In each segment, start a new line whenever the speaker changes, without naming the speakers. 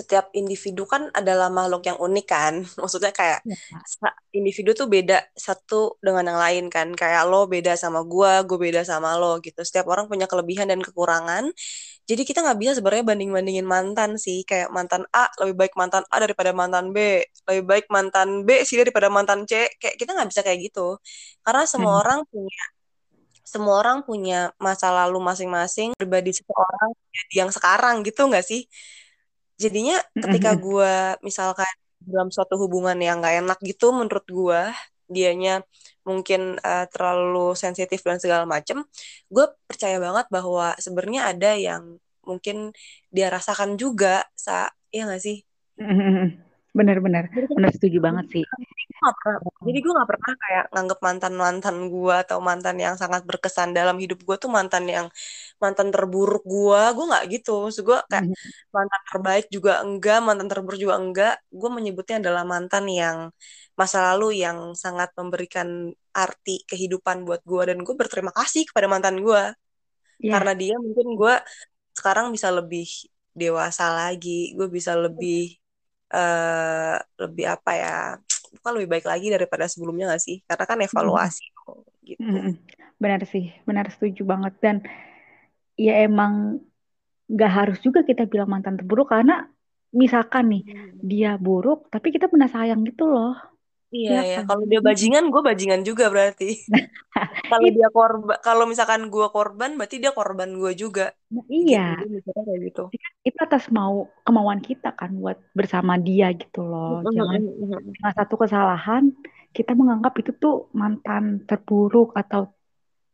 setiap individu kan adalah makhluk yang unik kan. Maksudnya kayak
Ya.
individu tuh beda satu dengan yang lain kan. Kayak lo beda sama gua, gue beda sama lo gitu. Setiap orang punya kelebihan dan kekurangan. Jadi kita nggak bisa sebenarnya banding-bandingin mantan sih. Kayak mantan A lebih baik mantan A daripada mantan B. Lebih baik mantan B sih daripada mantan C. Kayak kita nggak bisa kayak gitu. Karena semua
Hmm.
orang punya semua orang punya masa lalu masing-masing. Pribadi seseorang jadi yang sekarang gitu nggak sih? Jadinya ketika gue misalkan dalam suatu hubungan yang nggak enak gitu menurut gue dianya mungkin eh, terlalu sensitif dan segala macem gue percaya banget bahwa sebenarnya ada yang mungkin dia rasakan juga sa iya nggak sih.
Benar-benar, benar. Setuju banget sih.
jadi gue nggak pernah kayak nganggep mantan mantan gue atau mantan yang sangat berkesan dalam hidup gue tuh mantan yang mantan terburuk gue gue nggak gitu. Maksud gue kayak
Mm.
mantan terbaik juga enggak mantan terburuk juga enggak. Gue menyebutnya adalah mantan yang masa lalu yang sangat memberikan arti kehidupan buat gue dan gue berterima kasih kepada mantan gue
Ya,
karena dia mungkin gue sekarang bisa lebih dewasa lagi. Gue bisa lebih eh lebih apa ya bukan lebih baik lagi daripada sebelumnya gak sih? Karena kan evaluasi gitu.
Mm-mm. Benar sih, benar setuju banget. Dan ya emang nggak harus juga kita bilang mantan terburuk karena misalkan nih dia buruk, tapi kita pernah sayang gitu loh,
iya
ya
ya.
kan?
kalau dia bajingan gue bajingan juga berarti kalau dia korban kalau misalkan gue korban berarti dia korban gue juga
nah, iya,
kayak gitu
itu atas mau kemauan kita kan buat bersama dia gitu loh. Jangan dengan satu kesalahan kita menganggap itu tuh mantan terburuk atau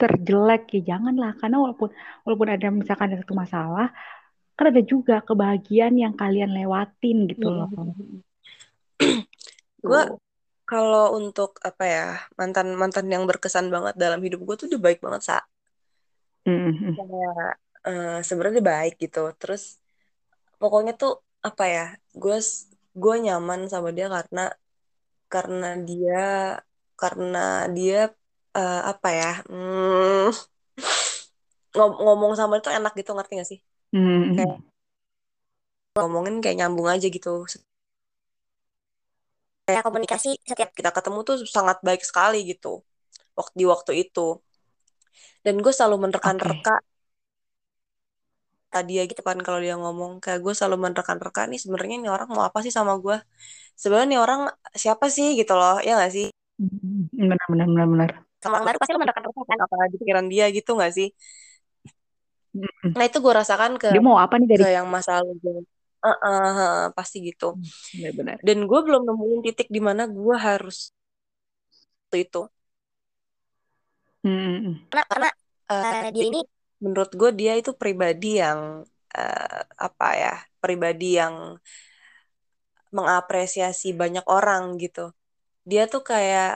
terjelek ya janganlah karena walaupun walaupun ada misalkan ada satu masalah kan ada juga kebahagiaan yang kalian lewatin gitu loh.
gue. Kalau untuk apa ya mantan mantan yang berkesan banget dalam hidup gue tuh dia baik banget sa
Mm-mm.
kayak eh, sebenarnya baik gitu terus pokoknya tuh apa ya gue gue nyaman sama dia karena karena dia karena dia eh, apa ya hmm, ngom- ngomong sama dia tuh enak gitu ngerti gak sih
Mm-mm.
kayak ngomongin kayak nyambung aja gitu kayak komunikasi setiap kita ketemu tuh sangat baik sekali gitu waktu di waktu itu dan gue selalu
Oke.
menerka-nerka dia gitu kan kalau dia ngomong kayak gue selalu menerka-nerka nih sebenarnya nih orang mau apa sih sama gue sebenarnya nih orang siapa sih gitu loh ya gak sih
Mm, Benar benar benar benar.
sama orang baru pasti lo menerka-nerka kan apa di pikiran dia gitu gak sih
Mm-mm.
nah itu gue rasakan ke
Dia mau apa nih dari
ke yang masa lalu eh, eh, pasti gitu
benar-benar.
dan gue belum nemuin titik di mana gue harus itu
Mm-mm.
karena karena eh, dia ini menurut gue dia itu pribadi yang eh, apa ya pribadi yang mengapresiasi banyak orang gitu dia tuh kayak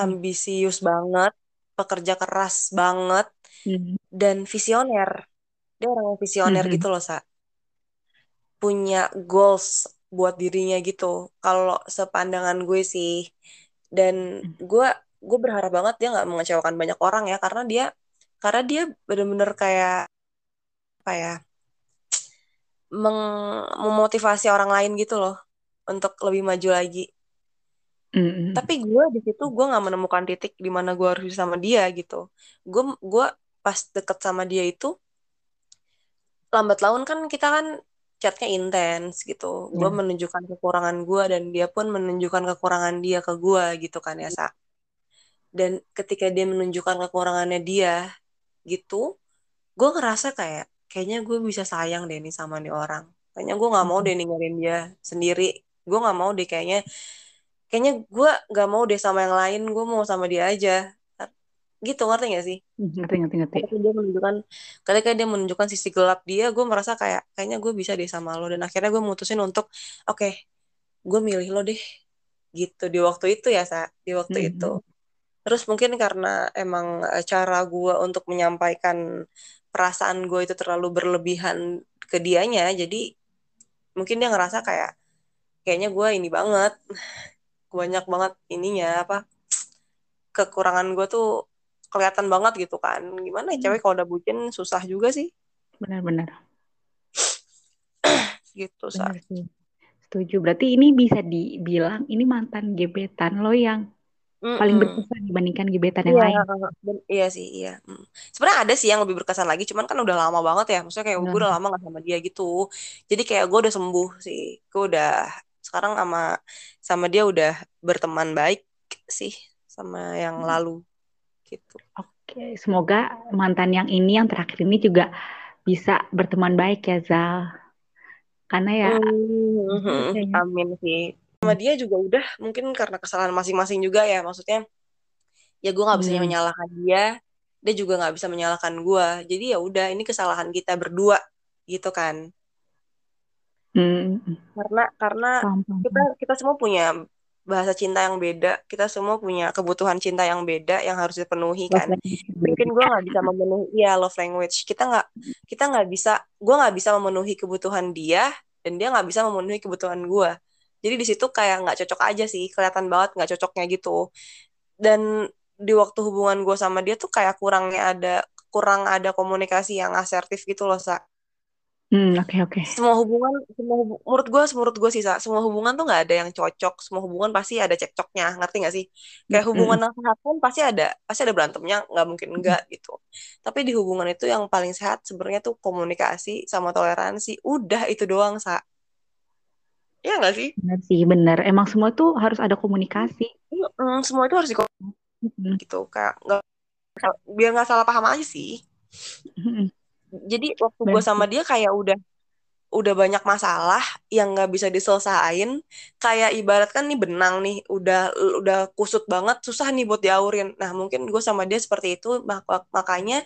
ambisius banget pekerja keras banget
Mm.
dan visioner dia orang yang visioner
Mhm.
gitu loh sa punya goals buat dirinya gitu. Kalau sepandangan gue sih. Dan gue gue berharap banget dia nggak mengecewakan banyak orang ya. Karena dia karena dia bener-bener kayak apa ya meng- memotivasi orang lain gitu loh. Untuk lebih maju lagi.
Mm-mm.
tapi gue di situ gue nggak menemukan titik di mana gue harus sama dia gitu. Gue gue pas deket sama dia itu lambat laun kan kita kan chatnya intens gitu. Gue
Ya.
menunjukkan kekurangan gue dan dia pun menunjukkan kekurangan dia ke gue gitu kan ya Sa. dan ketika dia menunjukkan kekurangannya dia gitu gue ngerasa kayak kayaknya gue bisa sayang deh nih sama nih orang. Kayaknya gue nggak mau deh ninggalin dia sendiri. Gue nggak mau deh kayaknya kayaknya gue nggak mau deh sama yang lain. Gue mau sama dia aja gitu ngerti gak sih?
Mm, Ngerti ngerti ngerti.
ketika dia menunjukkan ketika dia menunjukkan sisi gelap dia gue merasa kayak kayaknya gue bisa deh sama lo. Dan akhirnya gue mutusin untuk oke gue milih lo deh. Gitu di waktu itu ya sa. Di waktu
Mhm.
itu. terus mungkin karena emang eh, cara gue untuk menyampaikan perasaan gue itu terlalu berlebihan ke dianya jadi mungkin dia ngerasa kayak kayaknya gue ini banget banyak banget ininya apa kekurangan gue tuh kelihatan banget gitu kan gimana ya cewek kalau udah bucin susah juga sih
Benar-benar.
gitu
Benar sih. Setuju. Berarti ini bisa dibilang ini mantan gebetan lo yang paling
Mm-mm.
berkesan dibandingkan gebetan yang
Iya,
lain.
iya sih, iya. Mm. Sebenarnya ada sih yang lebih berkesan lagi, cuman kan udah lama banget ya. Maksudnya kayak gue
Nah,
udah lama gak sama dia gitu. Jadi kayak gue udah sembuh sih. Gue udah sekarang sama sama dia udah berteman baik sih sama yang lalu gitu.
Oke, semoga mantan yang ini yang terakhir ini juga bisa berteman baik ya Zal. Karena ya
Mhm,
kayaknya
Amin sih. Sama dia juga udah mungkin karena kesalahan masing-masing juga ya. Maksudnya ya gue nggak bisa
hmm,
menyalahkan dia, dia juga nggak bisa menyalahkan gue. Jadi ya udah ini kesalahan kita berdua gitu kan.
hmm,
Karena karena
paham, paham,
kita kita semua punya bahasa cinta yang beda, kita semua punya kebutuhan cinta yang beda yang harus dipenuhi
Love
kan.
language
Mungkin gue nggak bisa memenuhi ya love language. Kita nggak kita nggak bisa, gue nggak bisa memenuhi kebutuhan dia dan dia nggak bisa memenuhi kebutuhan gue. Jadi di situ kayak nggak cocok aja sih, kelihatan banget nggak cocoknya gitu. Dan di waktu hubungan gue sama dia tuh kayak kurangnya ada kurang ada komunikasi yang asertif gitu loh sa
Hmm, oke oke.
semua hubungan semua hubu- menurut gue menurut gue sih Sa, semua hubungan tuh nggak ada yang cocok semua hubungan pasti ada cekcoknya ngerti nggak sih? Kayak hubungan
Hmm,
yang sehat pun pasti ada pasti ada berantemnya nggak mungkin enggak gitu. Tapi di hubungan itu yang paling sehat sebenarnya tuh komunikasi sama toleransi. Udah itu doang sa. Ya nggak sih?
Benar sih, benar. Emang semua tuh harus ada komunikasi.
Mm, semua itu harus dikomunikasi
Hmm,
gitu. Kayak nggak biar nggak salah paham aja sih.
Hmm,
jadi waktu gue sama dia kayak udah udah banyak masalah yang nggak bisa diselesain kayak ibarat kan nih benang nih udah udah kusut banget susah nih buat diaurin. Nah mungkin gue sama dia seperti itu mak- makanya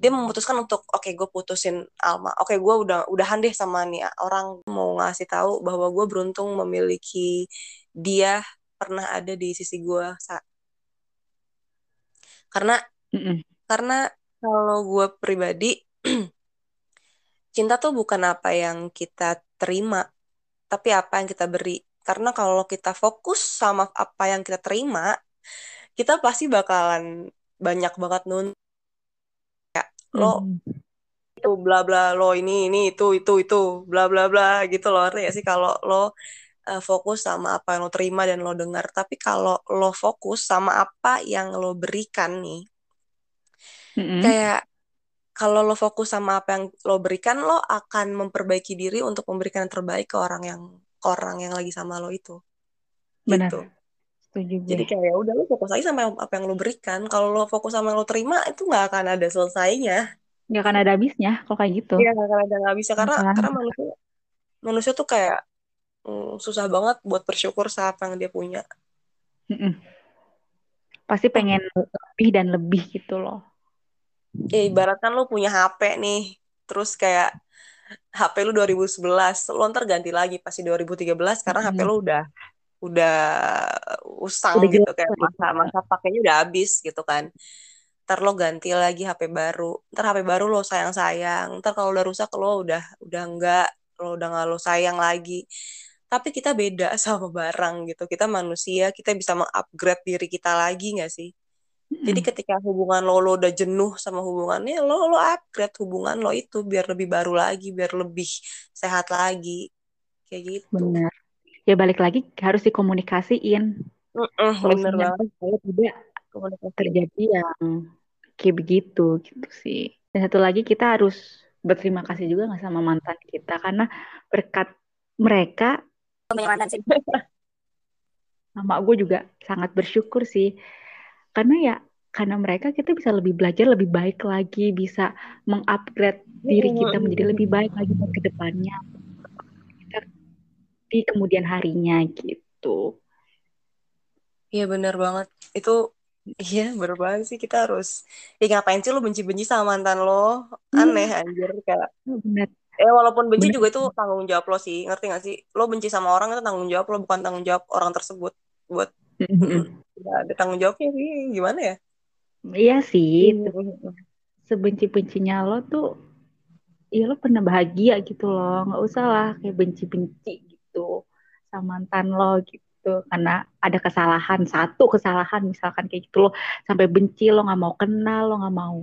dia memutuskan untuk oke gue putusin Alma. Oke gue udah udahan deh sama nih orang. Mau ngasih tahu bahwa gue beruntung memiliki dia pernah ada di sisi gue Sa. karena
Hmm,
karena kalau gue pribadi cinta tuh bukan apa yang kita terima tapi apa yang kita beri. Karena kalau kita fokus sama apa yang kita terima, kita pasti bakalan banyak banget nun lo
hmm,
itu bla bla lo ini ini itu itu itu bla bla bla gitu loh gak sih kalau lo eh, fokus sama apa yang lo terima dan lo dengar tapi kalau lo fokus sama apa yang lo berikan nih
hmm.
kayak kalau lo fokus sama apa yang lo berikan lo akan memperbaiki diri untuk memberikan yang terbaik ke orang yang ke orang yang lagi sama lo itu
Benar,
gitu
setuju gue.
Jadi kayak ya udah lo fokus aja sama apa yang lo berikan. Kalau lo fokus sama yang lo terima itu nggak akan ada selesainya.
Nggak akan ada habisnya kalau kayak gitu.
Iya nggak akan ada bisa karena
Kan?
karena manusia manusia tuh kayak mm, susah banget buat bersyukur sama apa yang dia punya.
Mm-mm. Pasti pengen lebih dan lebih gitu loh.
Ya ibaratkan lo punya HP nih, terus kayak HP lu 2011, lo ntar ganti lagi pasti 2013 karena HP
Mm-mm.
lo udah udah usang
Udah
gitu
jelas
kayak
gitu.
masa masa pakainya udah habis gitu kan. Ntar lo ganti lagi HP baru. Ntar HP baru lo sayang-sayang. Ntar kalau udah rusak lo udah udah enggak, lo udah nggak lo sayang lagi. Tapi kita beda sama barang gitu. Kita manusia, kita bisa mengupgrade diri kita lagi nggak sih? Jadi ketika hubungan lo, lo udah jenuh sama hubungannya, lo lo upgrade hubungan lo itu biar lebih baru lagi, biar lebih sehat lagi. Kayak gitu.
Benar. Ya balik lagi harus dikomunikasiin.
Mm-mm, bener
Solusinya
banget.
supaya tidak
Komunikasi.
terjadi yang kayak begitu gitu sih. Dan satu lagi kita harus berterima kasih juga nggak sama mantan kita karena berkat mereka sama gue juga sangat bersyukur sih karena ya karena mereka kita bisa lebih belajar lebih baik lagi bisa mengupgrade diri kita menjadi lebih baik lagi buat ke depannya. Kita di kemudian harinya gitu.
Iya bener banget. Itu iya bener banget sih. Kita harus ya ngapain sih lo benci-benci sama mantan lo? Aneh anjir kayak
benar.
Eh walaupun benci
benar.
juga itu tanggung jawab lo sih. Ngerti gak sih? Lo benci sama orang itu tanggung jawab lo bukan tanggung jawab orang tersebut. Buat nggak ada tanggung jawabnya sih. Gimana ya?
iya sih
Mm.
sebenci-bencinya lo tuh ya lo pernah bahagia gitu loh. Nggak usah lah kayak benci-benci gitu sama mantan lo gitu. Karena ada kesalahan satu kesalahan misalkan kayak gitu lo sampai benci lo nggak mau kenal lo nggak mau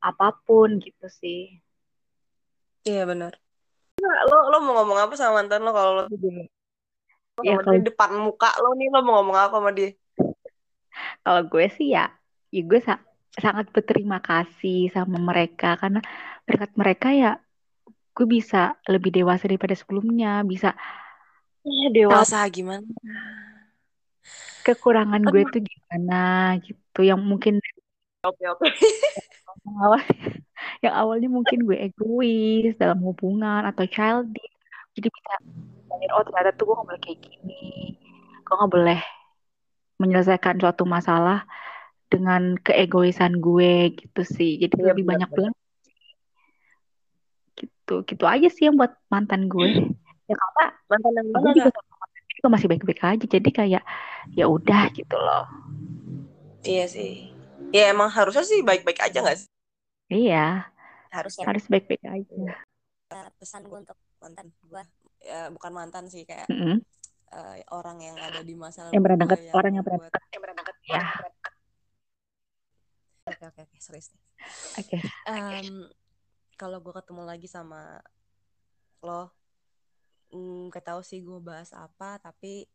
apa pun gitu sih.
Iya benar. lo lo mau ngomong apa sama mantan lo kalau lo
Ya, kalau
depan muka lo nih lo mau ngomong apa sama dia?
Kalau gue sih ya, ya gue sa- sangat berterima kasih sama mereka. Karena berkat mereka ya gue bisa lebih dewasa daripada sebelumnya, bisa
Eh, dewasa gimana?
kekurangan gue tuh gimana gitu, yang mungkin
oke oke.
Yang awal yang awalnya mungkin gue egois dalam hubungan atau childish, jadi bisa mikir, oh ternyata tuh gue gak boleh kayak gini, gue gak boleh menyelesaikan suatu masalah dengan keegoisan gue gitu sih, jadi
Iya,
lebih banyak bilang gitu gitu aja sih yang buat mantan gue. Ya karena
mantan yang
gue juga juga masih baik-baik aja. Jadi kayak ya udah gitu loh.
Iya sih. Ya emang harusnya sih baik-baik aja nggak sih?
Iya.
Harusnya.
Harus baik-baik aja.
Pesan gue untuk mantan gue ya, bukan mantan sih kayak
Mm-mm.
eh, orang yang ada di masa lalu
yang pernah dekat orang yang pernah dekat
yang pernah dekat
ya.
oke oke oke serius nih.
Oke.
Em, kalau gue ketemu lagi sama lo mm, gak tahu sih gue bahas apa tapi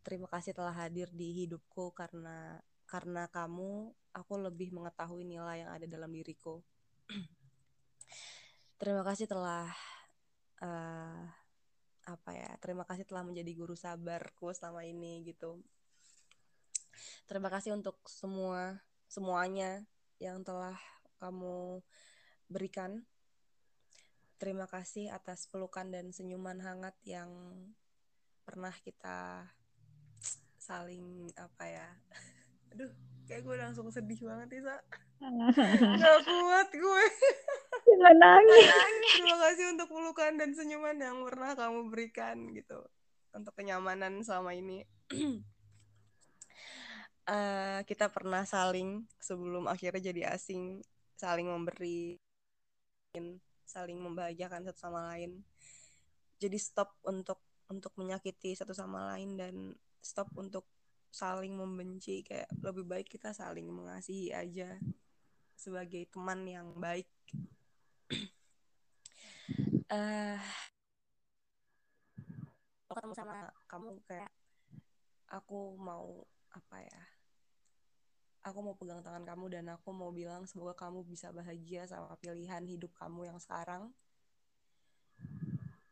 terima kasih telah hadir di hidupku karena karena kamu aku lebih mengetahui nilai yang ada dalam diriku. Terima kasih telah eh, apa ya terima kasih telah menjadi guru sabarku selama ini gitu. Terima kasih untuk semua semuanya yang telah kamu berikan. Terima kasih atas pelukan dan senyuman hangat yang pernah kita saling apa ya aduh kayak gue langsung sedih banget Isa gak kuat gue
jangan nangis.
Terima kasih untuk pelukan dan senyuman yang pernah kamu berikan gitu. Untuk kenyamanan selama ini. Eh, kita pernah saling sebelum akhirnya jadi asing saling memberi saling membahagiakan satu sama lain. Jadi stop untuk untuk menyakiti satu sama lain dan stop untuk saling membenci. Kayak lebih baik kita saling mengasihi aja sebagai teman yang baik eh ketemu sama kamu kayak aku mau apa ya? Aku mau pegang tangan kamu dan aku mau bilang semoga kamu bisa bahagia sama pilihan hidup kamu yang sekarang.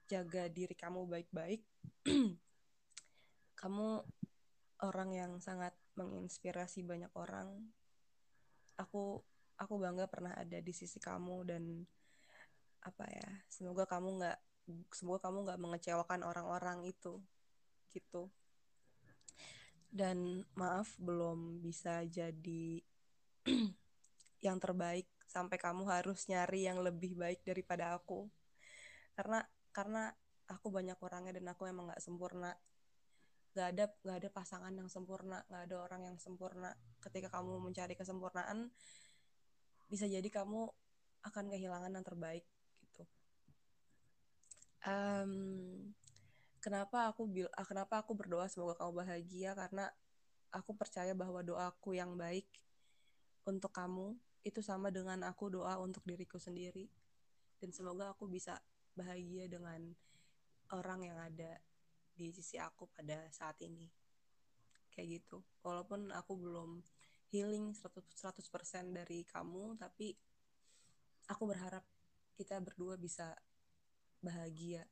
Jaga diri kamu baik-baik. Kamu orang yang sangat menginspirasi banyak orang. Aku aku bangga pernah ada di sisi kamu dan apa ya semoga kamu nggak semoga kamu nggak mengecewakan orang-orang itu gitu. Dan maaf belum bisa jadi yang terbaik sampai kamu harus nyari yang lebih baik daripada aku. Karena karena aku banyak orangnya dan aku emang nggak sempurna. Nggak ada nggak ada pasangan yang sempurna nggak ada orang yang sempurna. Ketika kamu mencari kesempurnaan bisa jadi kamu akan kehilangan yang terbaik Em, kenapa aku bil ah, kenapa aku berdoa semoga kamu bahagia? Karena aku percaya bahwa doaku yang baik untuk kamu itu sama dengan aku doa untuk diriku sendiri. Dan semoga aku bisa bahagia dengan orang yang ada di sisi aku pada saat ini. Kayak gitu. Walaupun aku belum healing 100%, 100% dari kamu tapi aku berharap kita berdua bisa bahagia